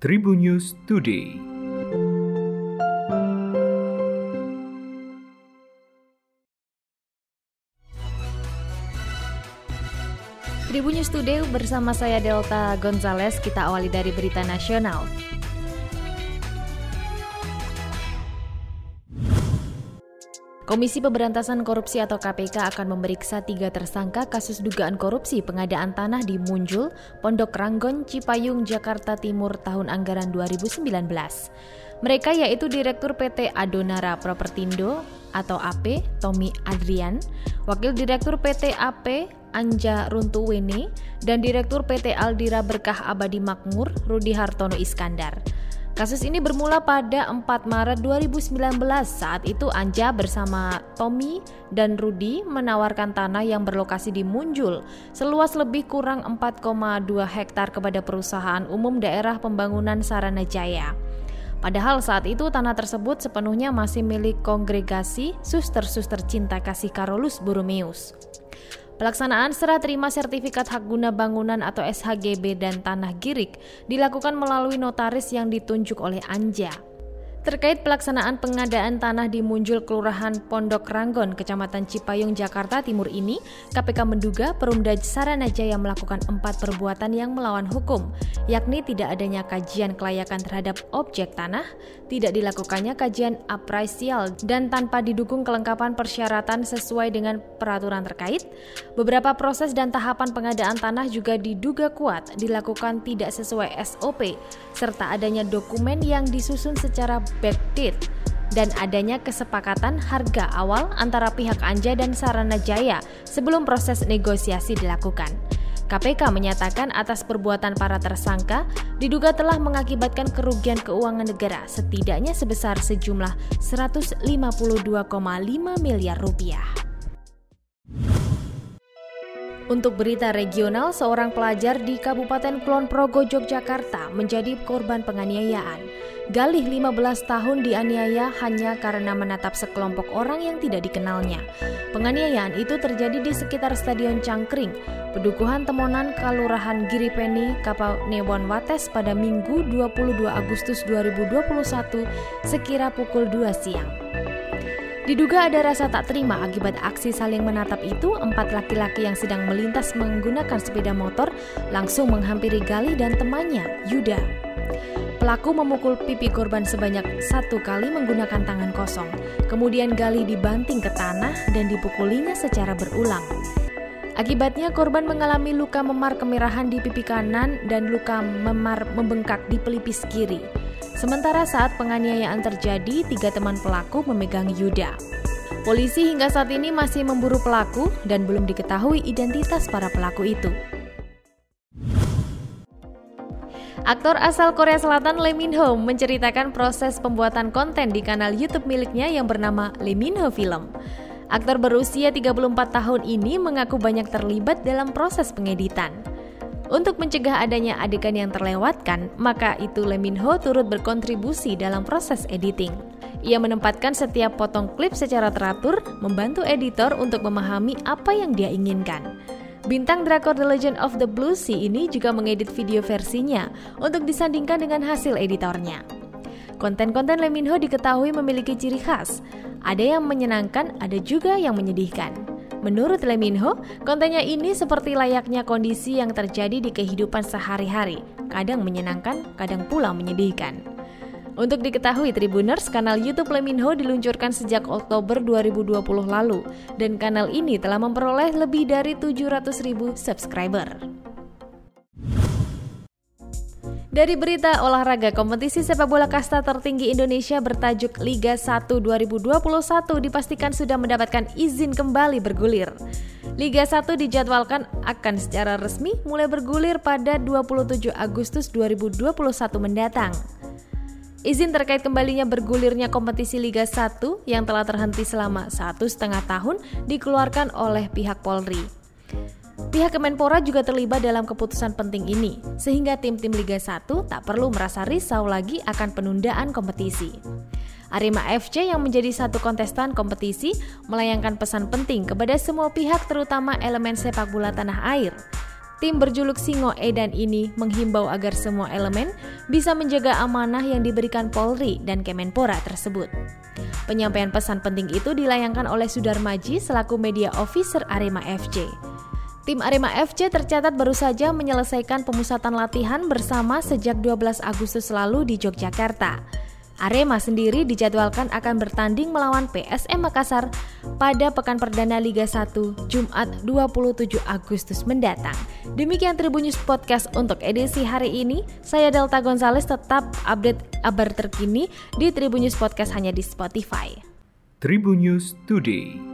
Tribun News Today. Tribun News Today bersama saya Delta Gonzales, kita awali dari berita nasional. Komisi Pemberantasan Korupsi atau KPK akan memeriksa tiga tersangka kasus dugaan korupsi pengadaan tanah di Munjul, Pondok Ranggon, Cipayung, Jakarta Timur tahun anggaran 2019. Mereka yaitu Direktur PT Adonara Propertindo atau AP, Tommy Adrian, Wakil Direktur PT AP, Anja Runtuwene, dan Direktur PT Aldira Berkah Abadi Makmur, Rudi Hartono Iskandar. Kasus ini bermula pada 4 Maret 2019. Saat itu Anja bersama Tommy dan Rudi menawarkan tanah yang berlokasi di Munjul seluas lebih kurang 4,2 hektar kepada perusahaan umum daerah pembangunan Sarana Jaya. Padahal saat itu tanah tersebut sepenuhnya masih milik kongregasi Suster-Suster Cinta Kasih Karolus Burumeus. Pelaksanaan serah terima sertifikat hak guna bangunan atau SHGB dan tanah girik dilakukan melalui notaris yang ditunjuk oleh Anja. Terkait pelaksanaan pengadaan tanah di Munjul Kelurahan Pondok Ranggon, Kecamatan Cipayung, Jakarta Timur ini, KPK menduga Perumda Saranajaya melakukan empat perbuatan yang melawan hukum, yakni tidak adanya kajian kelayakan terhadap objek tanah, tidak dilakukannya kajian apresial dan tanpa didukung kelengkapan persyaratan sesuai dengan peraturan terkait, beberapa proses dan tahapan pengadaan tanah juga diduga kuat dilakukan tidak sesuai SOP, serta adanya dokumen yang disusun secara backdate dan adanya kesepakatan harga awal antara pihak Anja dan Sarana Jaya sebelum proses negosiasi dilakukan. KPK menyatakan atas perbuatan para tersangka diduga telah mengakibatkan kerugian keuangan negara setidaknya sebesar sejumlah 152,5 miliar rupiah. Untuk berita regional, seorang pelajar di Kabupaten Kulon Progo, Yogyakarta menjadi korban penganiayaan. Galih 15 tahun dianiaya hanya karena menatap sekelompok orang yang tidak dikenalnya. Penganiayaan itu terjadi di sekitar Stadion Cangkring, Pedukuhan Temonan Kalurahan Giripeni, Kapanewon Wates pada Minggu 22 Agustus 2021 sekira pukul 2 siang. Diduga ada rasa tak terima akibat aksi saling menatap itu, empat laki-laki yang sedang melintas menggunakan sepeda motor langsung menghampiri Gali dan temannya, Yuda. Pelaku memukul pipi korban sebanyak satu kali menggunakan tangan kosong. Kemudian Gali dibanting ke tanah dan dipukulinya secara berulang. Akibatnya korban mengalami luka memar kemerahan di pipi kanan dan luka memar membengkak di pelipis kiri. Sementara saat penganiayaan terjadi, tiga teman pelaku memegang Yuda. Polisi hingga saat ini masih memburu pelaku dan belum diketahui identitas para pelaku itu. Aktor asal Korea Selatan Lee Min Ho menceritakan proses pembuatan konten di kanal YouTube miliknya yang bernama Lee Min Ho Film. Aktor berusia 34 tahun ini mengaku banyak terlibat dalam proses pengeditan. Untuk mencegah adanya adegan yang terlewatkan, maka itu Lee Min Ho turut berkontribusi dalam proses editing. Ia menempatkan setiap potong klip secara teratur, membantu editor untuk memahami apa yang dia inginkan. Bintang drakor The Legend of the Blue Sea ini juga mengedit video versinya untuk disandingkan dengan hasil editornya. Konten-konten Lee Min Ho diketahui memiliki ciri khas. Ada yang menyenangkan, ada juga yang menyedihkan. Menurut Lee Min Ho, kontennya ini seperti layaknya kondisi yang terjadi di kehidupan sehari-hari, kadang menyenangkan, kadang pula menyedihkan. Untuk diketahui Tribuners, kanal YouTube Lee Min Ho diluncurkan sejak Oktober 2020 lalu, dan kanal ini telah memperoleh lebih dari 700 ribu subscriber. Dari berita olahraga, kompetisi sepak bola kasta tertinggi Indonesia bertajuk Liga 1 2021 dipastikan sudah mendapatkan izin kembali bergulir. Liga 1 dijadwalkan akan secara resmi mulai bergulir pada 27 Agustus 2021 mendatang. Izin terkait kembalinya bergulirnya kompetisi Liga 1 yang telah terhenti selama satu setengah tahun dikeluarkan oleh pihak Polri. Pihak Kemenpora juga terlibat dalam keputusan penting ini, sehingga tim-tim Liga 1 tak perlu merasa risau lagi akan penundaan kompetisi. Arema FC yang menjadi satu kontestan kompetisi melayangkan pesan penting kepada semua pihak terutama elemen sepak bola tanah air. Tim berjuluk Singo Edan ini menghimbau agar semua elemen bisa menjaga amanah yang diberikan Polri dan Kemenpora tersebut. Penyampaian pesan penting itu dilayangkan oleh Sudar Maji selaku media officer Arema FC. Tim Arema FC tercatat baru saja menyelesaikan pemusatan latihan bersama sejak 12 Agustus lalu di Yogyakarta. Arema sendiri dijadwalkan akan bertanding melawan PSM Makassar pada pekan perdana Liga 1 Jumat 27 Agustus mendatang. Demikian Tribunnews Podcast untuk edisi hari ini. Saya Delta Gonzales tetap update kabar terkini di Tribunnews Podcast hanya di Spotify. Tribunnews Today.